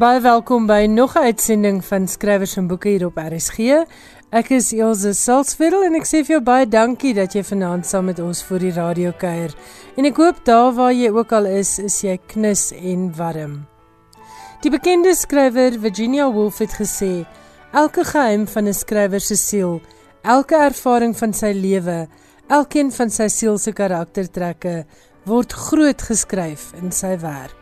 Baie welkom by nog 'n uitsending van Skrywers en Boeke hier op RSG. Ek is Elsje Salzwetel en ek sê vir jou baie dankie dat jy vanaand saam met ons vir die radio kuier. En ek hoop daar waar jy ook al is, is jy knus en warm. Die bekende skrywer Virginia Woolf het gesê: "Elke geheim van 'n skrywer se siel, elke ervaring van sy lewe, elkeen van sy siel se karaktertrekke word groot geskryf in sy werk."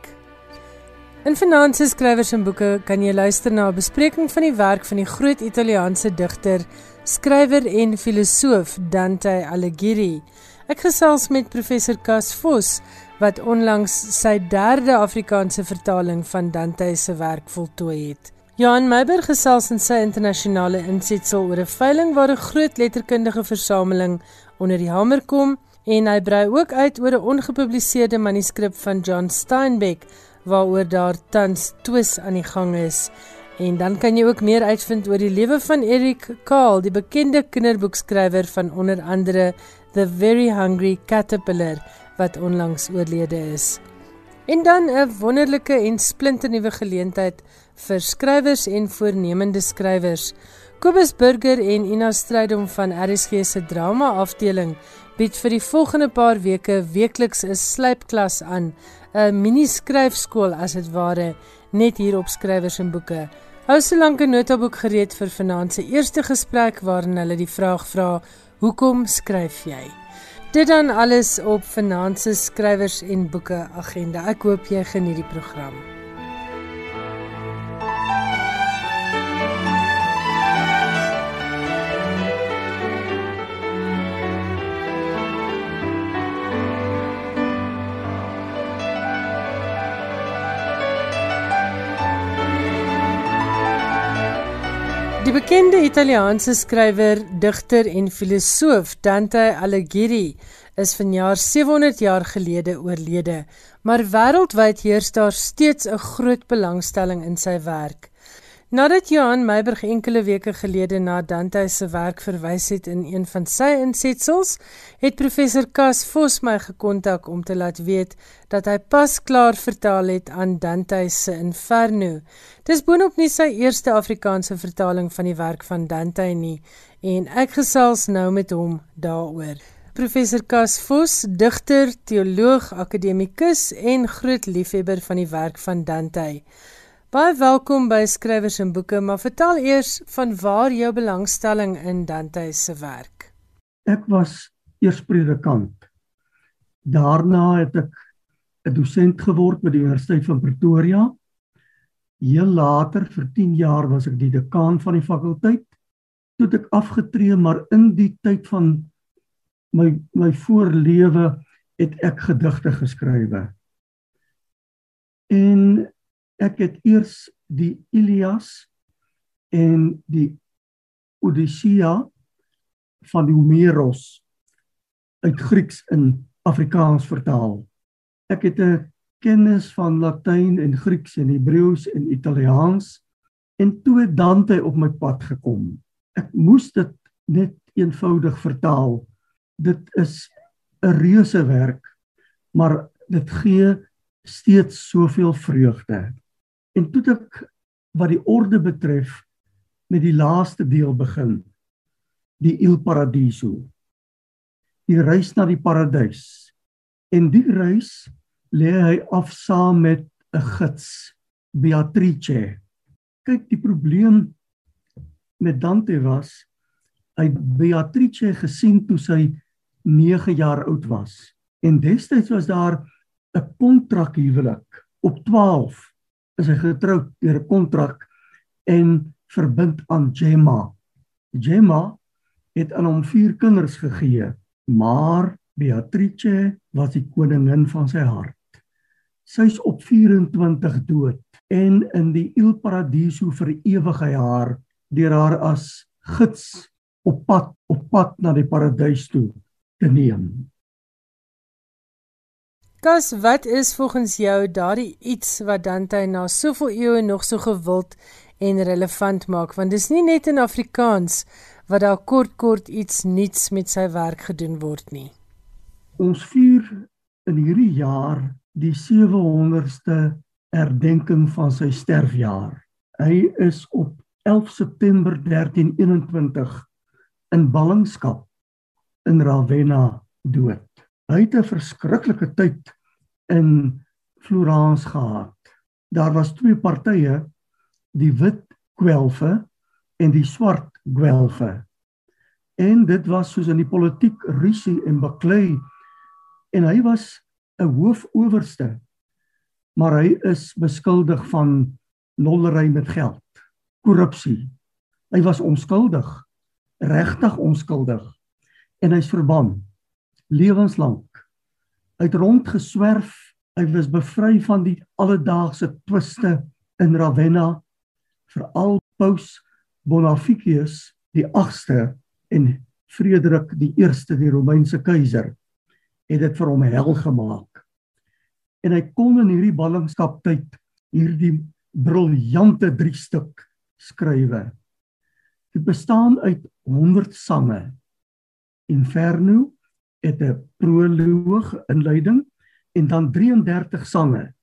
In Finanse Skrywers en Boeke kan jy luister na 'n bespreking van die werk van die groot Italiaanse digter, skrywer en filosoof Dante Alighieri. Ek gesels met professor Cas Vos wat onlangs sy derde Afrikaanse vertaling van Dante se werk voltooi het. Johan Meiber gesels in sy internasionale insetsel oor 'n veiling waar 'n groot letterkundige versameling onder die hamer kom en hy brei ook uit oor 'n ongepubliseerde manuskrip van John Steinbeck waaroor daar tans twis aan die gang is. En dan kan jy ook meer uitvind oor die lewe van Eric Carle, die bekende kinderboekskrywer van onder andere The Very Hungry Caterpillar wat onlangs oorlede is. En dan 'n wonderlike en splinternuwe geleentheid vir skrywers en voornemende skrywers. Kobus Burger en Ina Strydom van RSG se drama afdeling bied vir die volgende paar weke weekliks 'n slypklas aan 'n mini skryfskool as dit ware net hier op skrywers en boeke. Hou solank 'n notaboek gereed vir vanaand se eerste gesprek waarin hulle die vraag vra: "Hoekom skryf jy?" Dit dan alles op vanaand se skrywers en boeke agenda. Ek hoop jy geniet die program. Die bekende Italiaanse skrywer, digter en filosoof Dante Alighieri is vanjaar 700 jaar gelede oorlede, maar wêreldwyd heers daar steeds 'n groot belangstelling in sy werk. Nadat Johan Meiberg enkele weke gelede na Dante se werk verwys het in een van sy insetsels, het professor Cas Vos my gekontak om te laat weet dat hy pas klaar vertaal het aan Dante se Inferno. Dis boonop nie sy eerste Afrikaanse vertaling van die werk van Dante nie en ek gesels nou met hom daaroor. Professor Cas Vos, digter, teoloog, akademikus en groot liefhebber van die werk van Dante. Baie welkom by Skrywers en Boeke, maar vertel eers van waar jou belangstelling in Dante se werk. Ek was eers predikant. Daarna het ek 'n dosent geword by die Universiteit van Pretoria. Heel later, vir 10 jaar, was ek die dekaan van die fakulteit. Toe het ek afgetree, maar in die tyd van my my voorlewe het ek gedigte geskrywe. En ek het eers die Ilias en die Odyssea van Homeros uit Grieks in Afrikaans vertaal. Ek het 'n kennis van Latyn en Grieks en Hebreëus en Italiaans en toe Dante op my pad gekom. Ek moes dit net eenvoudig vertaal. Dit is 'n reuse werk, maar dit gee steeds soveel vreugde. En toe ek wat die orde betref met die laaste deel begin. Die Il Paradiso. Die reis na die paradys. En die reis lê hy af saam met 'n gids, Beatrice. Kyk, die probleem met Dante was hy Beatrice gesien toe sy 9 jaar oud was. En destyds was daar 'n kontrakhuwelik op is hy getroud deur 'n kontrak en verbind aan Gemma. Gemma het aan hom vier kinders gegee, maar Beatrice was die koningin van sy hart. Sy's op 24 dood en in die Il Paradiso vir ewig hy haar deur haar as gids op pad op pad na die paradys toe te neem. Kas, wat is volgens jou daardie iets wat Dante na soveel eeue nog so gewild en relevant maak? Want dis nie net in Afrikaans wat daar kort kort iets nuuts met sy werk gedoen word nie. Ons vier in hierdie jaar die 700ste herdenking van sy sterfjaar. Hy is op 11 September 1321 in ballingskap in Ravenna dood. Hy het 'n verskriklike tyd in Florence gehad. Daar was twee partye, die wit Guelfe en die swart Guelfe. En dit was soos in die politiek rusie en baklei en hy was 'n hoofowerste maar hy is beskuldig van nollery met geld, korrupsie. Hy was onskuldig, regtig onskuldig en hy's verban lewenslank. Hy het rondgeswerf, hy was bevry van die alledaagse twiste in Ravenna, veral Paus Bonifacius die 8ste en Frederik die 1ste die Romeinse keiser het dit vir hom hel gemaak en hy kon in hierdie ballingskap tyd hierdie briljante drie stuk skrywe. Dit bestaan uit 100 sange. Inferno het 'n proloog, inleiding en dan 33 sange.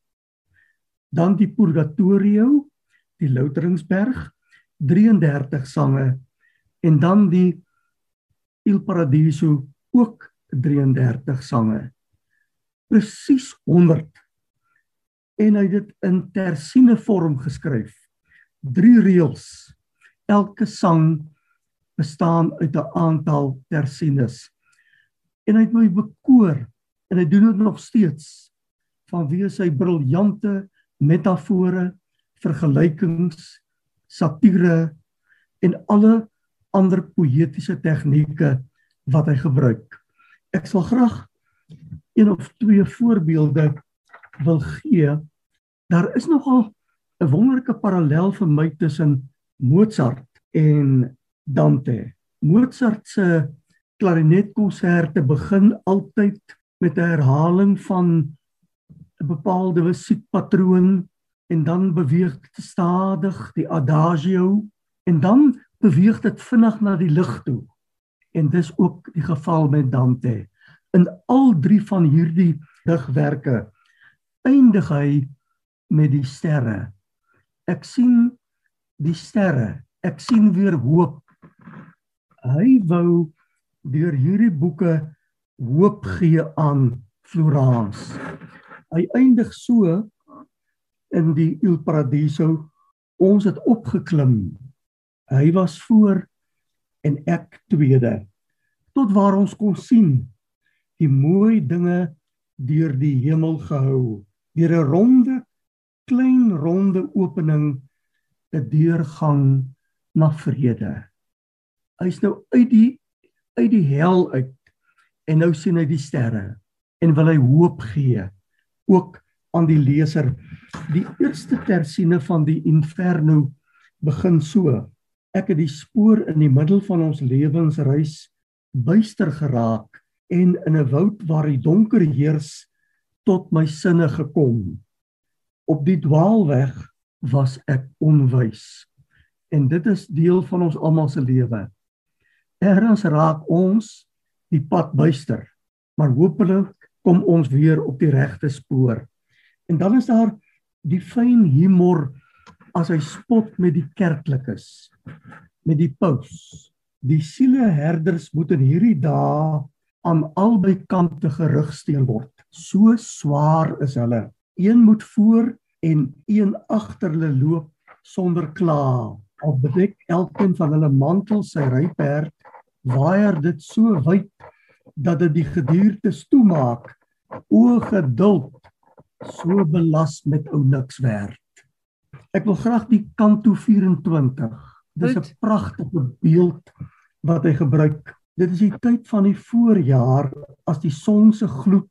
Dan die Purgatorio, die Louteringsberg, 33 sange en dan die Il Paradiso ook 33 sange presies 100 en hy het dit in tersiene vorm geskryf. Drie reëls. Elke sang bestaan uit 'n aantal tersienes. En hy het my bekoor en hy doen dit nog steeds vanweë sy briljante metafore, vergelykings, satire en alle ander poëtiese tegnieke wat hy gebruik. Ek sal graag een of twee voorbeelde wil gee, daar is nogal 'n wonderlike parallel vir my tussen Mozart en Dante. Mozart se klarinetkonserte begin altyd met 'n herhaling van 'n bepaalde musiekpatroon en dan beweeg dit stadig die adagio en dan beweeg dit vinnig na die lig toe. En dis ook die geval met Dante in al drie van hierdie digwerke eindig hy met die sterre. Ek sien die sterre. Ek sien weer hoop. Hy wou deur hierdie boeke hoop gee aan Florence. Hy eindig so in die Il Paradiso. Ons het opgeklim. Hy was voor en ek tweede tot waar ons kon sien die mooi dinge deur die hemel gehou deur 'n ronde klein ronde opening 'n deurgang na vrede hy's nou uit die uit die hel uit en nou sien hy die sterre en wil hy hoop gee ook aan die leser die eerste tersiene van die inferno begin so ek het die spoor in die middel van ons lewensreis buister geraak en in 'n woud waar die donker heers tot my sinne gekom. Op die dwaalweg was ek onwys. En dit is deel van ons almal se lewe. Erns raak ons die pad buister, maar hopelik kom ons weer op die regte spoor. En dan is daar die fyn humor as hy spot met die kerklikes, met die paus. Die sieleherders moet in hierdie dae aan albei kante gerigsteen word. So swaar is hulle. Een moet voor en een agter hulle loop sonder kla. Al bedek elkeen van hulle mantel sy ryperd, waier dit so wyd dat dit die gediertes toemaak. O geduld, so belas met ou niks werd. Ek wil graag die kanto 24. Dis 'n pragtige beeld wat hy gebruik Dit is die tyd van die voorjaar as die son se gloed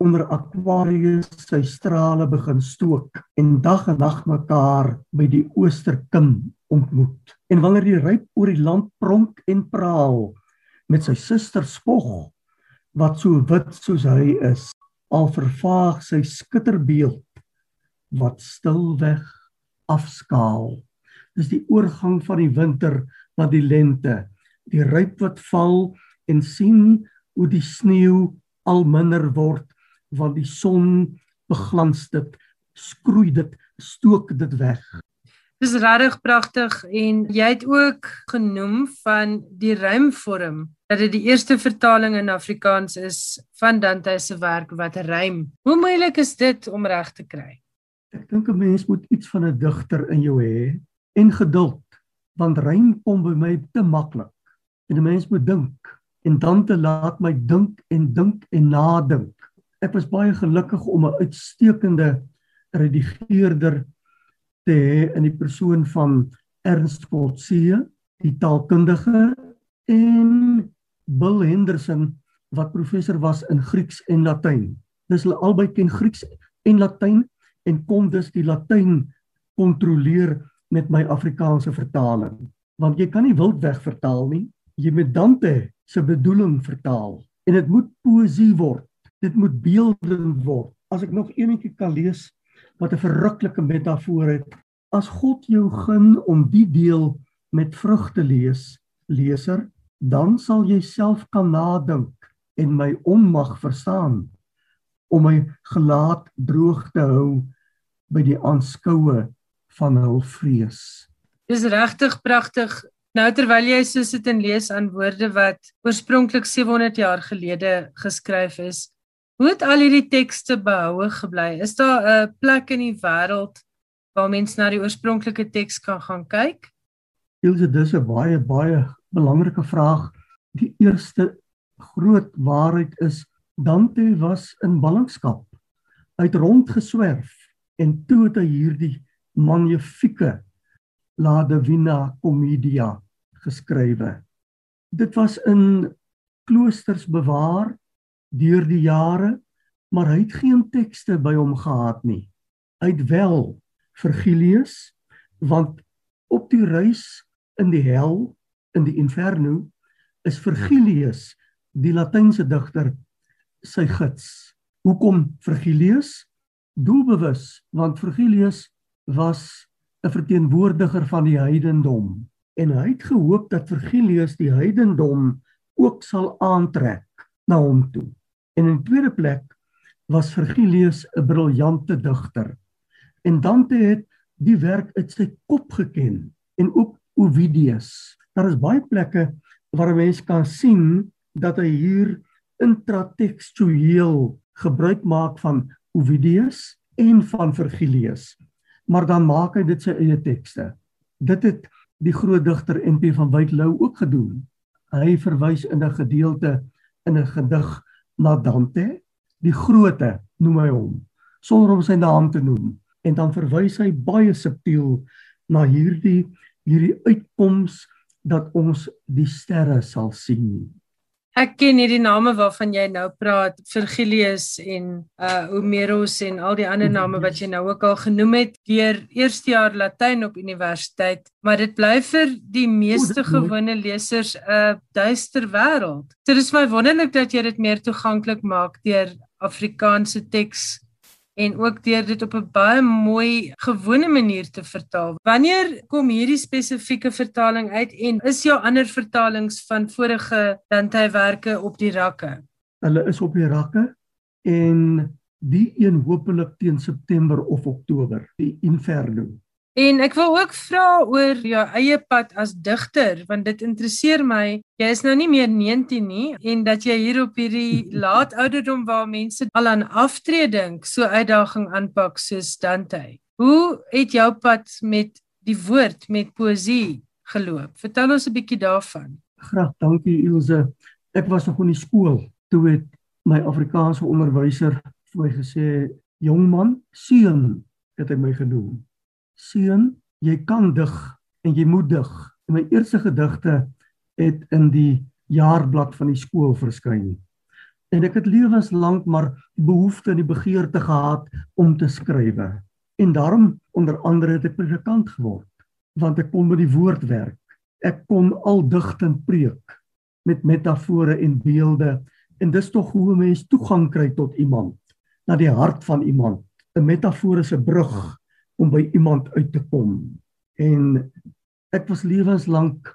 onder Aquarius sy strale begin stook en dag en nag mekaar by die oosterkim ontmoet. En wanneer die ryp oor die land pronk en praal met sy suster spog wat so wit soos hy is, al vervaag sy skitterbeeld wat stilweg afskaal. Dis die oorgang van die winter na die lente die ryp wat val en sien hoe die sneeu al minder word want die son beglans dit skroei dit, stook dit weg. Dis regtig pragtig en jy het ook genoem van die rymvorm dat dit die eerste vertaling in Afrikaans is van Dante se werk wat rym. Hoe moeilik is dit om reg te kry? Ek dink 'n mens moet iets van 'n digter in jou hê en geduld, want rym kom by my te maklik. En 'n mens moet dink en Dante laat my dink en dink en nadink. Ek was baie gelukkig om 'n uitstekende redigeerder te hê in die persoon van Ernst Coetzee, die taalkundige en Bill Henderson wat professor was in Grieks en Latyn. Dis hulle albei ken Grieks en Latyn en kon dus die Latyn kontroleer met my Afrikaanse vertaling. Want jy kan nie wildweg vertaal nie. Jy moet Dante se bedoeling vertaal en dit moet poësie word. Dit moet beeldend word. As ek nog eenetjie kan lees wat 'n verruklike metafoor het. As God jou gun om die deel met vrug te lees, leser, dan sal jy self kan nadink en my onmag verstaan om my gelaat droog te hou by die aanskoue van hul vrees. Dis regtig pragtig. Nou terwyl jy so sit en lees aan woorde wat oorspronklik 700 jaar gelede geskryf is, Hoe het al hierdie tekste behoue gebly? Is daar 'n plek in die wêreld waar mense na die oorspronklike teks kan gaan kyk? Ilse, dis 'n baie baie belangrike vraag. Die eerste groot waarheid is Dante was in ballingskap. Hy het rondgeswerf en toe het hy hierdie magnifieke La Divina Commedia geskrywe. Dit was in kloosters bewaar deur die jare, maar hy het geen tekste by hom gehad nie. Hy het wel Virgilius want op die reis in die hel in die inferno is Virgilius die latynse digter sy gids. Hoekom Virgilius? Doelbewus want Virgilius was 'n verteenwoordiger van die heidendom en hy het gehoop dat Virgilius die heidendom ook sal aantrek na hom toe. En in tweede plek was Virgilius 'n briljante digter. En Dante het die werk uit sy kop geken en ook Ovidius. Daar is baie plekke waar 'n mens kan sien dat hy hier intratekstueel gebruik maak van Ovidius en van Virgilius. Maar dan maak hy dit sy eie tekste. Dit het die groot digter NP van Wyk Lou ook gedoen. Hy verwys in 'n gedeelte in 'n gedig na Dante, die groote noem hy hom, sonder om sy naam te noem. En dan verwys hy baie subtiel na hierdie hierdie uitkoms dat ons die sterre sal sien. Ek ken hierdie name waarvan jy nou praat, Virgilius en uh Homerus en al die ander name wat jy nou ook al genoem het deur eerste jaar Latyn op universiteit, maar dit bly vir die meeste gewone lesers 'n uh, duister wêreld. So dis my wonderlik dat jy dit meer toeganklik maak deur Afrikaanse teks en ook deur dit op 'n baie mooi gewone manier te vertaal. Wanneer kom hierdie spesifieke vertaling uit en is jou ander vertalings van vorige Dante-werke op die rakke? Hulle is op die rakke en die een hopelik teen September of Oktober, die Inferno. En ek wil ook vra oor jou eie pad as digter want dit interesseer my. Jy is nou nie meer 19 nie en dat jy hier op hierdie laat ouderdom waar mense al aan aftree dink, so uitdaging aanpak soos Dante. Hoe het jou pad met die woord met poësie geloop? Vertel ons 'n bietjie daarvan. Graag, dankie Ilse. Ek was nog in die skool toe het my Afrikaanse onderwyser vir my gesê, "Jong man, seun," het hy my genoem seun, jy kan dig en jy moet dig. En my eerste gedigte het in die jaarblad van die skool verskyn. En ek het lewenslank maar die behoefte en die begeerte gehad om te skrywe. En daarom onder andere het ek predikant geword, want ek kon met die woord werk. Ek kon al digtend preek met metafore en beelde en dis tog hoe 'n mens toegang kry tot iemand, na die hart van iemand. 'n Metafoor is 'n brug om by iemand uit te kom. En ek was lewenslank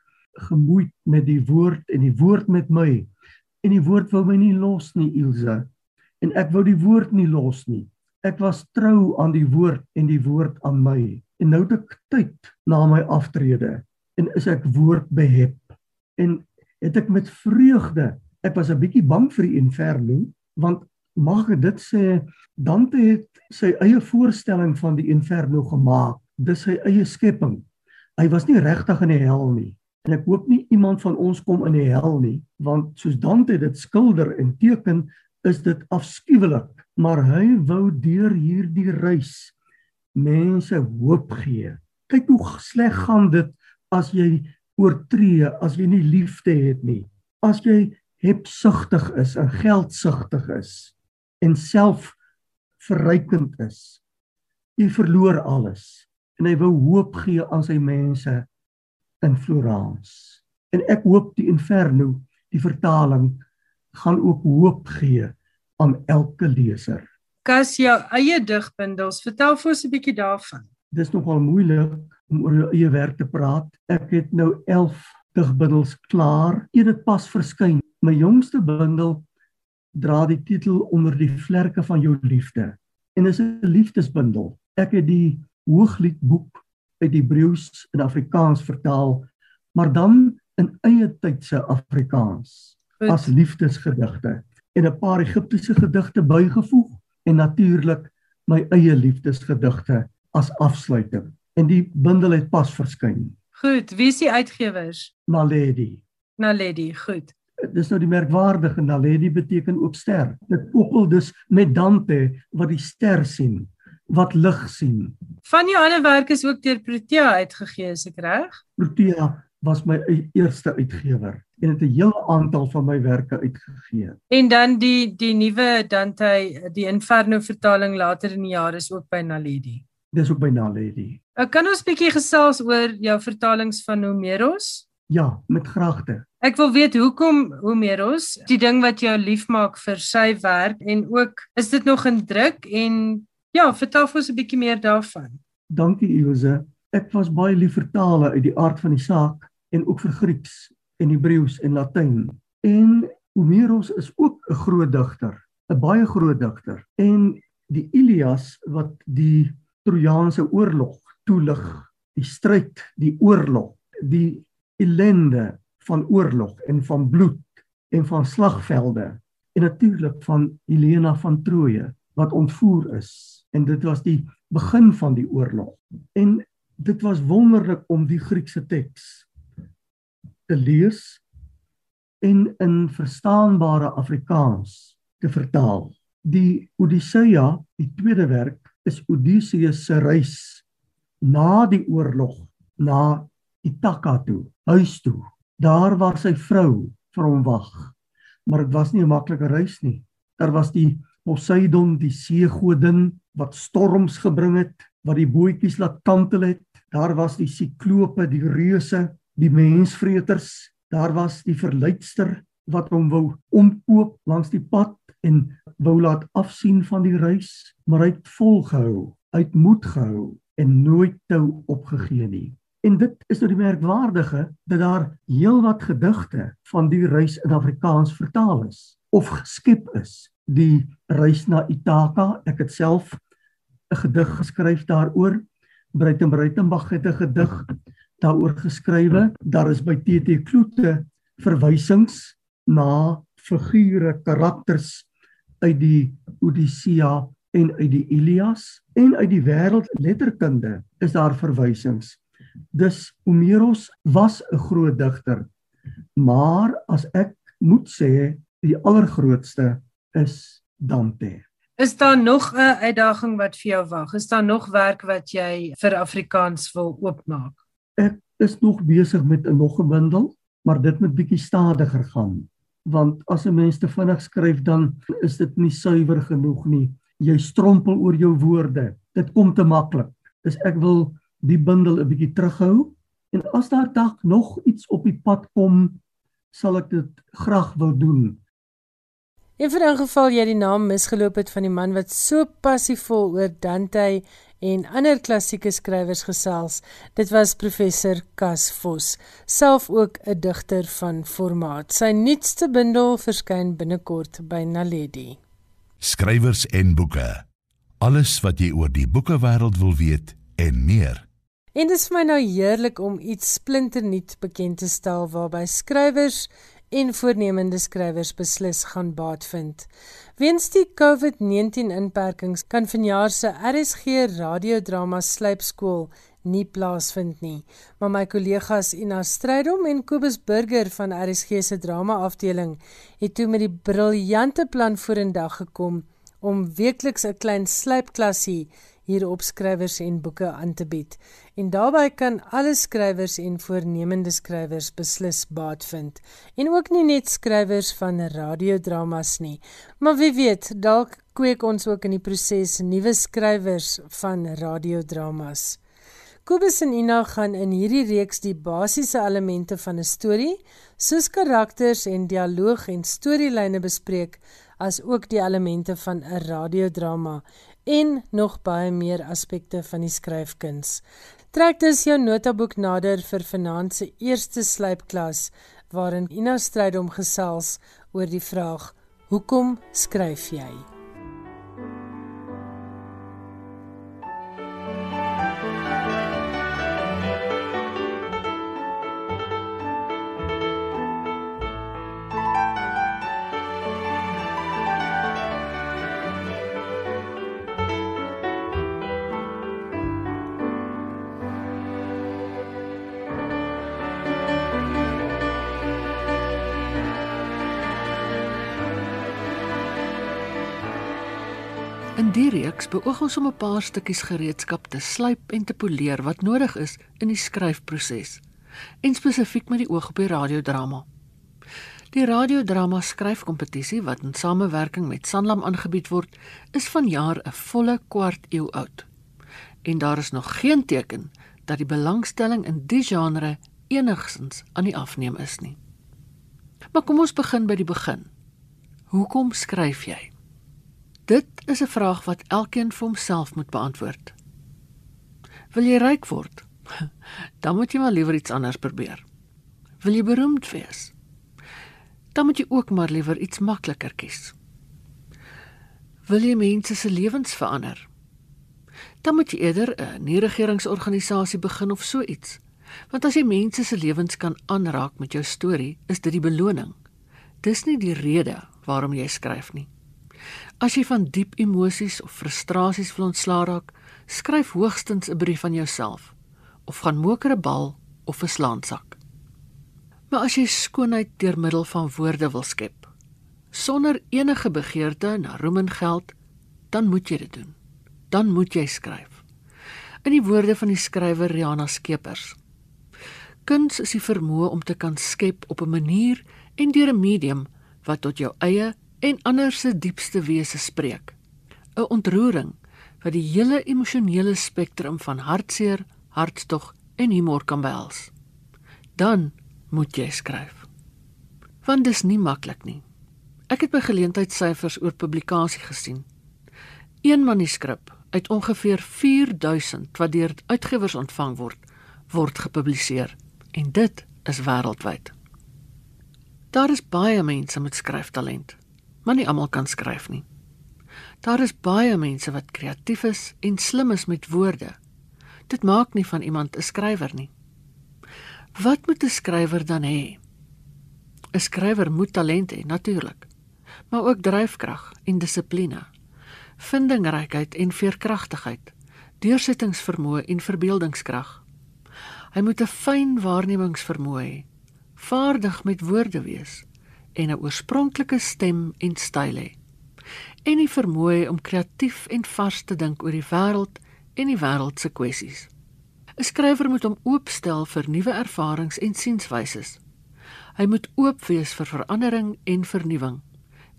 gemoeid met die woord en die woord met my. En die woord wou my nie los nie, Ilse. En ek wou die woord nie los nie. Ek was trou aan die woord en die woord aan my. En nou het ek tyd na my aftrede en is ek woord behep. En het ek met vreugde. Ek was 'n bietjie bang vir die inferno want mag ek dit sê Dante het sy eie voorstelling van die inferno gemaak. Dis sy eie skepping. Hy was nie regtig in die hel nie. En ek hoop nie iemand van ons kom in die hel nie, want soos Dante dit skilder en teken, is dit afskuwelik, maar hy wou deur hierdie reis mense hoop gee. Kyk hoe sleg gaan dit as jy oortree, as jy nie liefde het nie. As jy hebsugtig is en geldsugtig is en self verrykend is. Jy verloor alles en hy wou hoop gee aan sy mense in Florence. En ek hoop die Inferno, die vertaling gaan ook hoop gee aan elke leser. Kas jou eie digbundels, vertel vir ons 'n bietjie daarvan. Dis nogal moeilik om oor jou eie werk te praat. Ek het nou 11 digbundels klaar. Een het pas verskyn. My jongste bundel dra die titel onder die vlerke van jou liefde en is 'n liefdesbundel. Ek het die Hoogliedboek uit Hebreëus in Afrikaans vertaal, maar dan in eie tydse Afrikaans Goed. as liefdesgedigte en 'n paar Egiptiese gedigte bygevoeg en natuurlik my eie liefdesgedigte as afsluiting. En die bundel het pas verskyn. Goed, wie is die uitgewers? Naledi. Naledi, goed dis nou die merkwaardige Naledi beteken ook ster. Dit koppel dus met Dante wat die ster sien, wat lig sien. Van jou ander werke is ook deur Protea uitgegee, is ek reg? Protea was my e-, eerste uitgewer en het 'n hele aantal van my werke uitgegee. En dan die die nuwe Dante, die Inferno vertaling later in die jaar is ook by Naledi. Dis ook by Naledi. Ek kan ons bietjie gesels oor jou vertalings van Homeros? Ja, met graagte. Ek wil weet hoekom Homeros, die ding wat jou liefmaak vir sy werk en ook is dit nog in druk en ja, vertel vir ons 'n bietjie meer daarvan. Dankie Ilse. Ek was baie lief vir tale uit die aard van die saak en ook vir Grieks en Hebreëus en Latyn. En Homeros is ook 'n groot digter, 'n baie groot digter. En die Ilias wat die Trojaanse oorlog toelig, die stryd, die oorlog, die ellende van oorlog en van bloed en van slagvelde en natuurlik van Helena van Troje wat ontvoer is. En dit was die begin van die oorlog. En dit was wonderlik om die Griekse teks te lees en in verstaanbare Afrikaans te vertaal. Die Odisseia die tweede werk is Odysseus se reis na die oorlog na Ithaka toe huis toe. Daar waar sy vrou vir hom wag. Maar dit was nie 'n maklike reis nie. Daar was die Poseidon, die seegodin wat storms gebring het, wat die bootjies laat kantel het. Daar was die siklope, die reuse, die mensvreters. Daar was die verleidster wat hom wou omkoop langs die pad en wou laat afsien van die reis, maar hy het volgehou, hy het moed gehou en nooit tou opgegee nie. En dit is nou die merkwaardige dat daar heelwat gedigte van die reis in Afrikaans vertaal is of geskep is. Die reis na Ithaka, ek het self 'n gedig geskryf daaroor. Breiten Breitenbach het 'n gedig daaroor geskrywe. Daar is by TT Kloete verwysings na figure, karakters uit die Odissea en uit die Ilias en uit die wêreldletterkunde is daar verwysings Dus Homeros was 'n groot digter. Maar as ek moet sê, die allergrootste is Dante. Is daar nog 'n uitdaging wat vir jou wag? Is daar nog werk wat jy vir Afrikaans wil oopmaak? Ek is nog besig met 'n nog 'n bundel, maar dit moet bietjie stadiger gaan. Want as 'n mens te vinnig skryf dan is dit nie suiwer genoeg nie. Jy strompel oor jou woorde. Dit kom te maklik. Dus ek wil die bundel 'n bietjie terughou en as daar dalk nog iets op die pad kom, sal ek dit graag wil doen. En vir 'n geval jy die naam misgeloop het van die man wat so passievol oor Dante en ander klassieke skrywers gesels, dit was professor Cas Vos, self ook 'n digter van formaat. Sy nuutste bundel verskyn binnekort by Naledi. Skrywers en boeke Alles wat jy oor die boekewêreld wil weet en meer. En dit is vir my nou heerlik om iets splinternuut bekend te stel waarby skrywers en voornemende skrywers beslis gaan baat vind. Weens die COVID-19 inperkings kan vanjaar se RSG radiodrama slypskool nie plaasvind nie. Maar my kollegas Ina Strydom en Kobus Burger van RSG se drama afdeling het toe met die briljante plan vorendag gekom om weekliks 'n klein slypklasie hier op skrywers en boeke aan te bied. En daarbey kan alle skrywers en voornemende skrywers beslis baat vind. En ook nie net skrywers van radiodramas nie, maar wie weet, dalk kweek ons ook in die proses nuwe skrywers van radiodramas. Kobus en Ina gaan in hierdie reeks die basiese elemente van 'n storie, soos karakters en dialoog en storielyne bespreek, as ook die elemente van 'n radiodrama en nog baie meer aspekte van die skryfkuns. Trek dus jou notaboek nader vir vanaand se eerste slypklas waarin Ina stryd om gesels oor die vraag: Hoekom skryf jy? In die reeks beoog ons om 'n paar stukkies gereedskap te slyp en te poleer wat nodig is in die skryfproses, en spesifiek met die oog op die radiodrama. Die radiodrama skryfkompetisie wat in samewerking met Sanlam aangebied word, is vanjaar 'n volle kwart eeu oud. En daar is nog geen teken dat die belangstelling in die genre enigsins aan die afneem is nie. Maar kom ons begin by die begin. Hoekom skryf jy? Dit is 'n vraag wat elkeen vir homself moet beantwoord. Wil jy ryk word? Dan moet jy maar liewer iets anders probeer. Wil jy beroemd wees? Dan moet jy ook maar liewer iets makliker kies. Wil jy mense se lewens verander? Dan moet jy eerder 'n nie-regeringsorganisasie begin of so iets. Want as jy mense se lewens kan aanraak met jou storie, is dit die beloning. Dis nie die rede waarom jy skryf nie. As jy van diep emosies of frustrasies wil ontslaa raak, skryf hoogstens 'n brief aan jouself of gaan moker 'n bal of 'n slaansak. Maar as jy skoonheid deur middel van woorde wil skep, sonder enige begeerte na roem en geld, dan moet jy dit doen. Dan moet jy skryf. In die woorde van die skrywer Rihanna Skeepers. Kuns is die vermoë om te kan skep op 'n manier en deur 'n medium wat tot jou eie en ander se diepste wese spreek. 'n Ontroering wat die hele emosionele spektrum van hartseer, hartstog en humor kan behels. Dan moet jy skryf. Want dis nie maklik nie. Ek het by geleentheid syfers oor publikasie gesien. Een manuskrip uit ongeveer 4000 wat deur uitgewers ontvang word, word gepubliseer en dit is wêreldwyd. Daar is baie mense met skryftalent maar nie almal kan skryf nie. Daar is baie mense wat kreatief is en slim is met woorde. Dit maak nie van iemand 'n skrywer nie. Wat moet 'n skrywer dan hê? 'n Skrywer moet talent hê, natuurlik, maar ook dryfkrag en dissipline, vindingrykheid en veerkragtigheid, deursettingsvermoë en verbeeldingskrag. Hy moet 'n fyn waarnemingsvermoë hê, vaardig met woorde wees en 'n oorspronklike stem en styl hê. En die vermoë om kreatief en vars te dink oor die wêreld en die wêreld se kwessies. 'n Skrywer moet hom oopstel vir nuwe ervarings en sienswyses. Hy moet oop wees vir verandering en vernuwing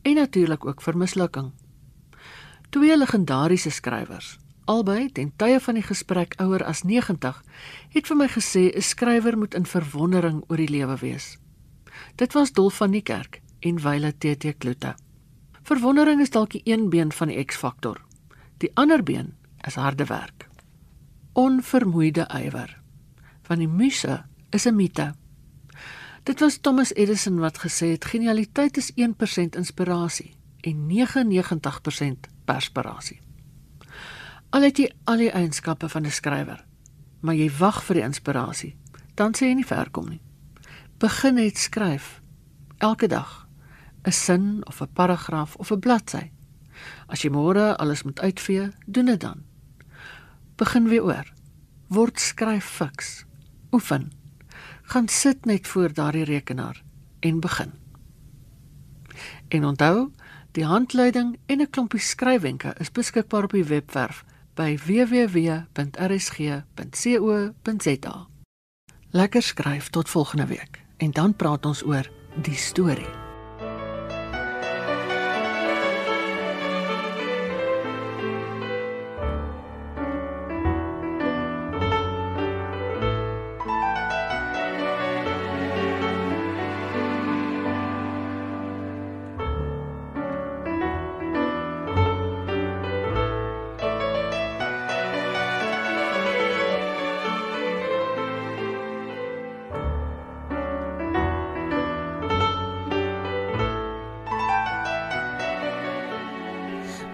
en natuurlik ook vir mislukking. Twee legendariese skrywers, albei ten tye van die gesprek ouer as 90, het vir my gesê 'n skrywer moet in verwondering oor die lewe wees. Dit was Dolf van die Kerk en Wyle TT Kloete. Verwondering is dalk die een been van die X-faktor. Die ander been is harde werk. Onvermoeide ywer. Van die muse is 'n mite. Dit was Thomas Edison wat gesê het genialiteit is 1% inspirasie en 99% perspirasie. Al het jy al die eienskappe van 'n skrywer, maar jy wag vir die inspirasie, dan sê jy nie ver kom nie. Begin net skryf elke dag 'n sin of 'n paragraaf of 'n bladsy. As jy môre alles moet uitvee, doen dit dan. Begin weer oor. Word skryf fiks. Oefen. Gaan sit net voor daardie rekenaar en begin. En onthou, die handleiding en 'n klompie skryfwenke is beskikbaar op die webwerf by www.rsg.co.za. Lekker skryf tot volgende week en dan praat ons oor die storie.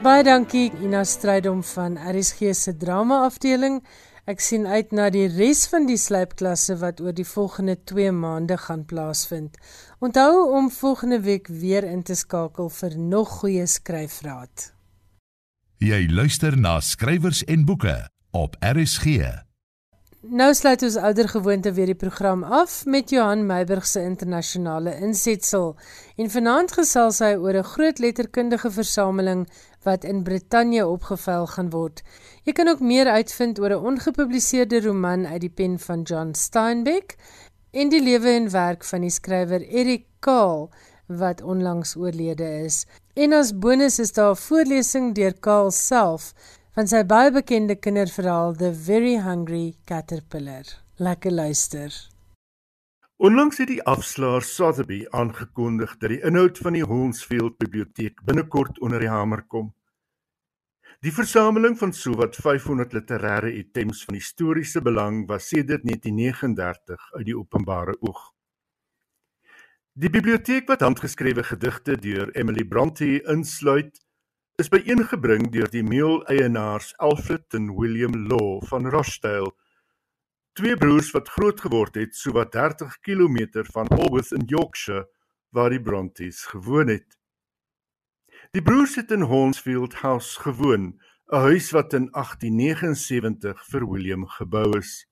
Baie dankie Ina Strydom van RSG se drama afdeling. Ek sien uit na die res van die slypklasse wat oor die volgende 2 maande gaan plaasvind. Onthou om volgende week weer in te skakel vir nog goeie skryfraad. Jy luister na skrywers en boeke op RSG. Nou sluit ons ouer gewoonte weer die program af met Johan Meiburg se internasionale insetsel. En vanaand gesels hy oor 'n groot letterkundige versameling wat in Brittanje opgevel gaan word. Jy kan ook meer uitvind oor 'n ongepubliseerde roman uit die pen van John Steinbeck en die lewe en werk van die skrywer Eric Kahl wat onlangs oorlede is. En as bonus is daar 'n voorlesing deur Kahl self van sy baie bekende kinderverhaal The Very Hungry Caterpillar. Lekker luister. Onlangs het die afslaer Sotheby aangekondig dat die inhoud van die Hornsfield Biblioteek binnekort onder die hamer kom. Die versameling van sowat 500 literêre items van historiese belang was sedert 1939 uit die openbare oog. Die biblioteek wat handgeskrewe gedigte deur Emily Brontë insluit, is byeengebring deur die meul-eienaars Alfred en William Law van Rochdale Twee broers wat groot geword het sowat 30 km van Alworth in Yorkshire waar die Brontes gewoon het. Die broers het in Hornsfield House gewoon, 'n huis wat in 1879 vir William gebou is.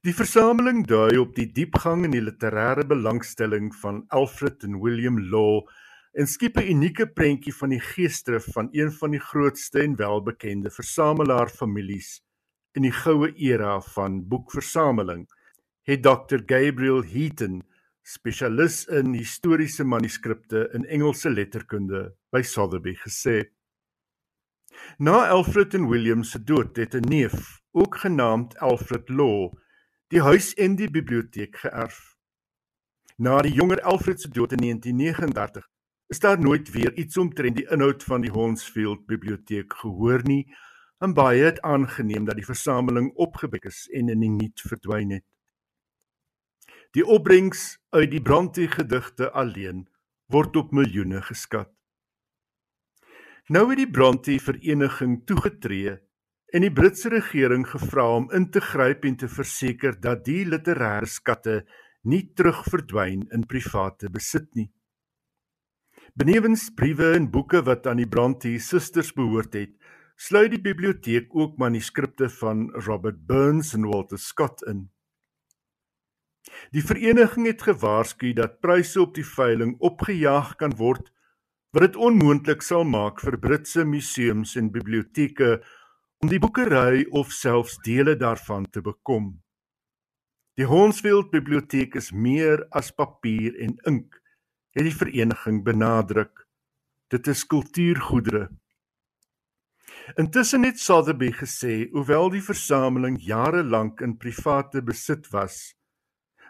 Die versameling dui op die diepgang in die literêre belangstelling van Alfred en William Law en skep 'n unieke prentjie van die geesdrif van een van die grootste en welbekende versamelaar families in die goue era van boekversameling, het Dr Gabriel Heaton, spesialis in historiese manuskripte in Engelse letterkunde, by Sotheby gesê. Na Alfred en William se dood het 'n neef, ook genaamd Alfred Law, die huis en die biblioteek geërf. Na die jonger Alfred se dood in 1939 is daar nooit weer iets omtrent die inhoud van die Hornsfield biblioteek gehoor nie en baie het aangeneem dat die versameling opgebek is en in die niet verdwyn het. Die opbrengs uit die Brontë gedigte alleen word op miljoene geskat. Nou het die Brontë vereniging toegetree en die Britse regering gevra om in te gryp en te verseker dat die literêre skatte nie terugverdwyn in private besit nie. Benewens briewe en boeke wat aan die Brontë susters behoort het, sluit die biblioteek ook manuskripte van Robert Burns en Walter Scott in. Die vereniging het gewaarsku dat pryse op die veiling opgejaag kan word wat dit onmoontlik sal maak vir Britse museums en biblioteke om die boekery of selfs dele daarvan te bekom. Die Hornsfield biblioteek is meer as papier en ink, het die vereniging benadruk. Dit is kultuurgoedere Intussen het Sotheby gesê, hoewel die versameling jare lank in private besit was,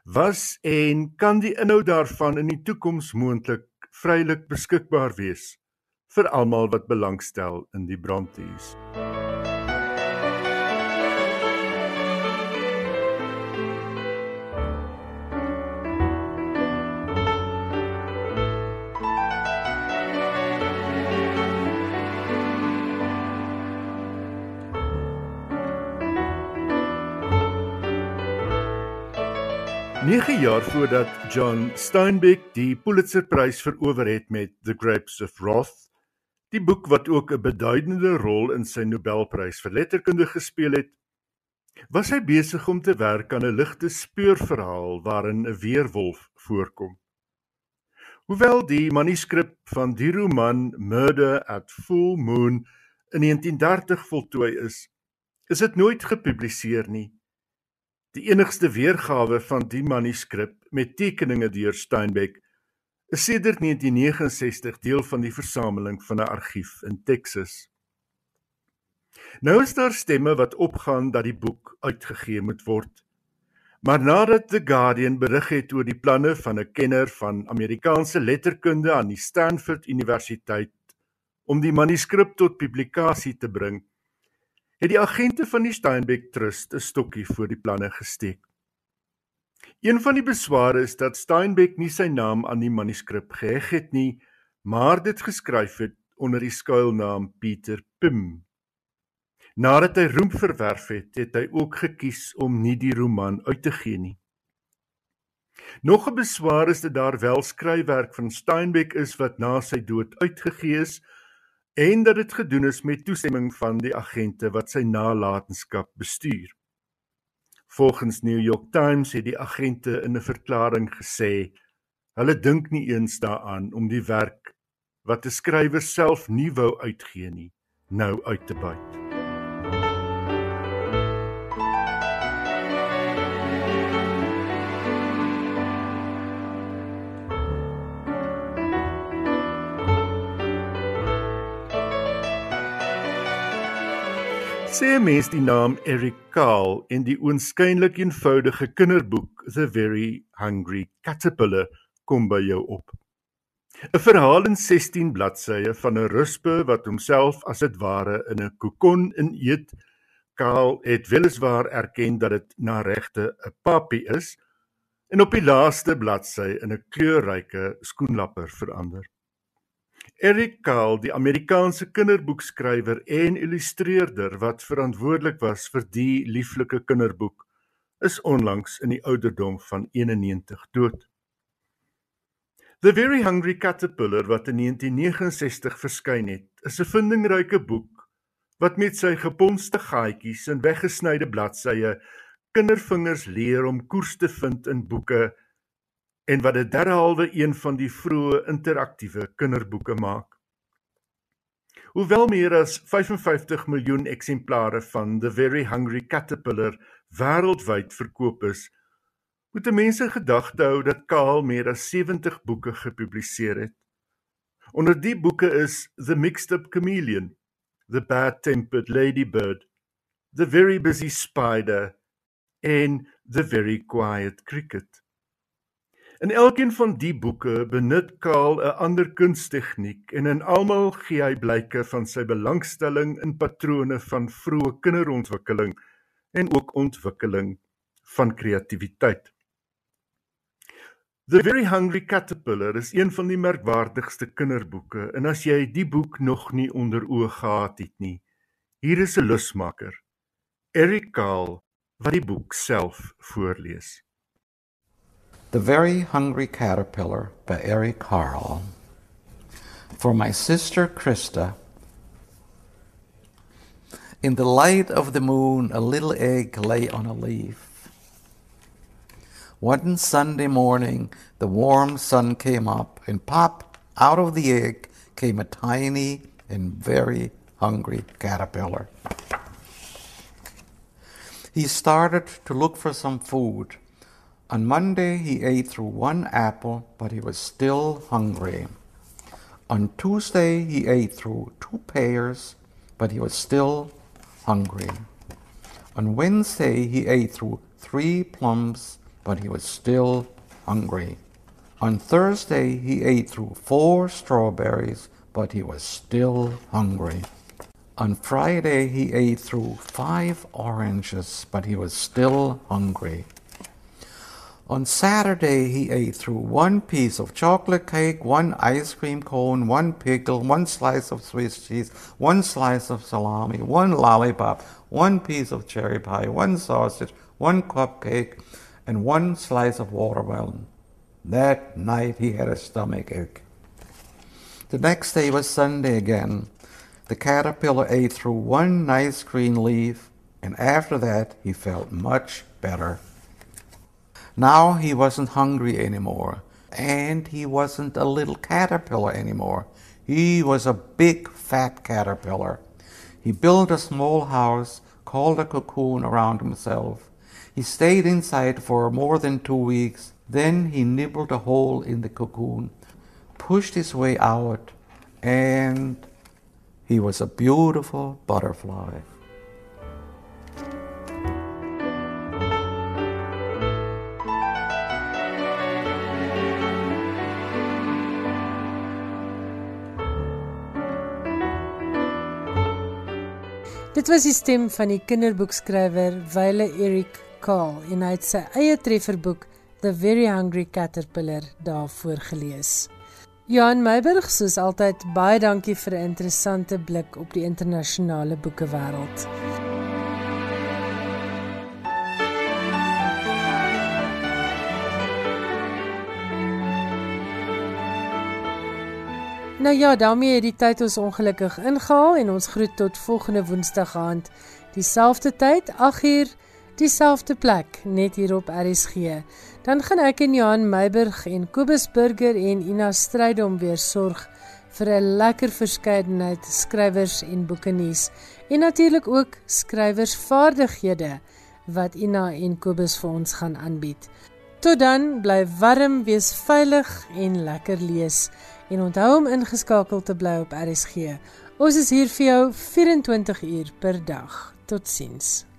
was en kan die inhoud daarvan in die toekoms moontlik vrylik beskikbaar wees vir almal wat belangstel in die Brontes. 9 jaar voordat John Steinbeck die Pulitzerprys verower het met The Grapes of Wrath, die boek wat ook 'n beduidende rol in sy Nobelprys vir letterkunde gespeel het, was hy besig om te werk aan 'n ligte speurverhaal waarin 'n weerwolf voorkom. Hoewel die manuskrip van die roman Murder at Full Moon in 1930 voltooi is, is dit nooit gepubliseer nie. Die enigste weergawe van die manuskrip met tekeninge deur Steinbeck is sedert 1969 deel van die versameling van 'n argief in Texas. Nou is daar stemme wat opgaan dat die boek uitgegee moet word. Maar nadat The Guardian berig het oor die planne van 'n kenner van Amerikaanse letterkunde aan die Stanford Universiteit om die manuskrip tot publikasie te bring, het die agente van die Steinbeck Trust 'n stokkie voor die planne gesteek. Een van die besware is dat Steinbeck nie sy naam aan die manuskrip geheg het nie, maar dit geskryf het onder die skuilnaam Pieter Pim. Nadat hy roem verwerf het, het hy ook gekies om nie die roman uit te gee nie. Nog 'n beswaar is dat daar wel skryfwerk van Steinbeck is wat na sy dood uitgegee is, en dat dit gedoen is met toestemming van die agente wat sy nalatenskap bestuur. Volgens New York Times het die agente in 'n verklaring gesê hulle dink nie eens daaraan om die werk wat 'n skrywer self nie wou uitgee nie nou uit te buit. Sê mens die naam Eric Carle en die oënskynlik eenvoudige kinderboek The Very Hungry Caterpillar kom by jou op. 'n Verhaal in 16 bladsye van 'n ruspe wat homself as dit ware in 'n kokon ineet. Carle het weliswaar erken dat dit na regte 'n papie is en op die laaste bladsy in 'n kleurryke skoenlapper verander. Eric Carle, die Amerikaanse kinderboekskrywer en illustreerder wat verantwoordelik was vir die lieflike kinderboek, is onlangs in die ouderdom van 91 dood. The Very Hungry Caterpillar wat in 1969 verskyn het, is 'n vindingryke boek wat met sy geponste gaatjies en weggesnyde bladsye kindervingers leer om koers te vind in boeke en wat dit derhalwe een van die vroeë interaktiewe kinderboeke maak. Hoewel meer as 55 miljoen eksemplare van The Very Hungry Caterpillar wêreldwyd verkoop is, moet mense gedagte hou dat Kaal meer as 70 boeke gepubliseer het. Onder die boeke is The Mixed Up Chameleon, The Bad Tempered Ladybird, The Very Busy Spider en The Very Quiet Cricket. In elkeen van die boeke benut Kaal 'n ander kunstegniek en in almal gee hy blyke van sy belangstelling in patrone van vroeë kinderontwikkeling en ook ontwikkeling van kreatiwiteit. The Very Hungry Caterpillar is een van die merkwaardigste kinderboeke en as jy die boek nog nie onder oë gehad het nie, hier is 'n lusmaker, Eric Kaal wat die boek self voorlees. The Very Hungry Caterpillar by Eric Carle. For my sister Krista, in the light of the moon, a little egg lay on a leaf. One Sunday morning, the warm sun came up, and pop, out of the egg came a tiny and very hungry caterpillar. He started to look for some food. On Monday, he ate through one apple, but he was still hungry. On Tuesday, he ate through two pears, but he was still hungry. On Wednesday, he ate through three plums, but he was still hungry. On Thursday, he ate through four strawberries, but he was still hungry. On Friday, he ate through five oranges, but he was still hungry. On Saturday, he ate through one piece of chocolate cake, one ice cream cone, one pickle, one slice of Swiss cheese, one slice of salami, one lollipop, one piece of cherry pie, one sausage, one cupcake, and one slice of watermelon. That night he had a stomach ache. The next day was Sunday again. The caterpillar ate through one nice green leaf, and after that he felt much better. Now he wasn't hungry anymore, and he wasn't a little caterpillar anymore. He was a big fat caterpillar. He built a small house called a cocoon around himself. He stayed inside for more than two weeks. Then he nibbled a hole in the cocoon, pushed his way out, and he was a beautiful butterfly. Dit was die stem van die kinderboekskrywer Wyle Eric Kahl en hy het sy eie trefferboek The Very Hungry Caterpillar daarvoor gelees. Johan Meiburg, soos altyd, baie dankie vir 'n interessante blik op die internasionale boekewêreld. Nou ja, daarmee het die tyd ons ongelukkig ingehaal en ons groet tot volgende Woensdag aand. Dieselfde tyd, 8uur, dieselfde plek, net hier op RSG. Dan gaan ek en Johan Meiburg en Kobus Burger en Ina Strydom weer sorg vir 'n lekker verskeidenheid skrywers en boeke nuus en natuurlik ook skrywersvaardighede wat Ina en Kobus vir ons gaan aanbied. Tot dan, bly warm, wees veilig en lekker lees en onthou om ingeskakel te bly op RSG. Ons is hier vir jou 24 uur per dag. Totsiens.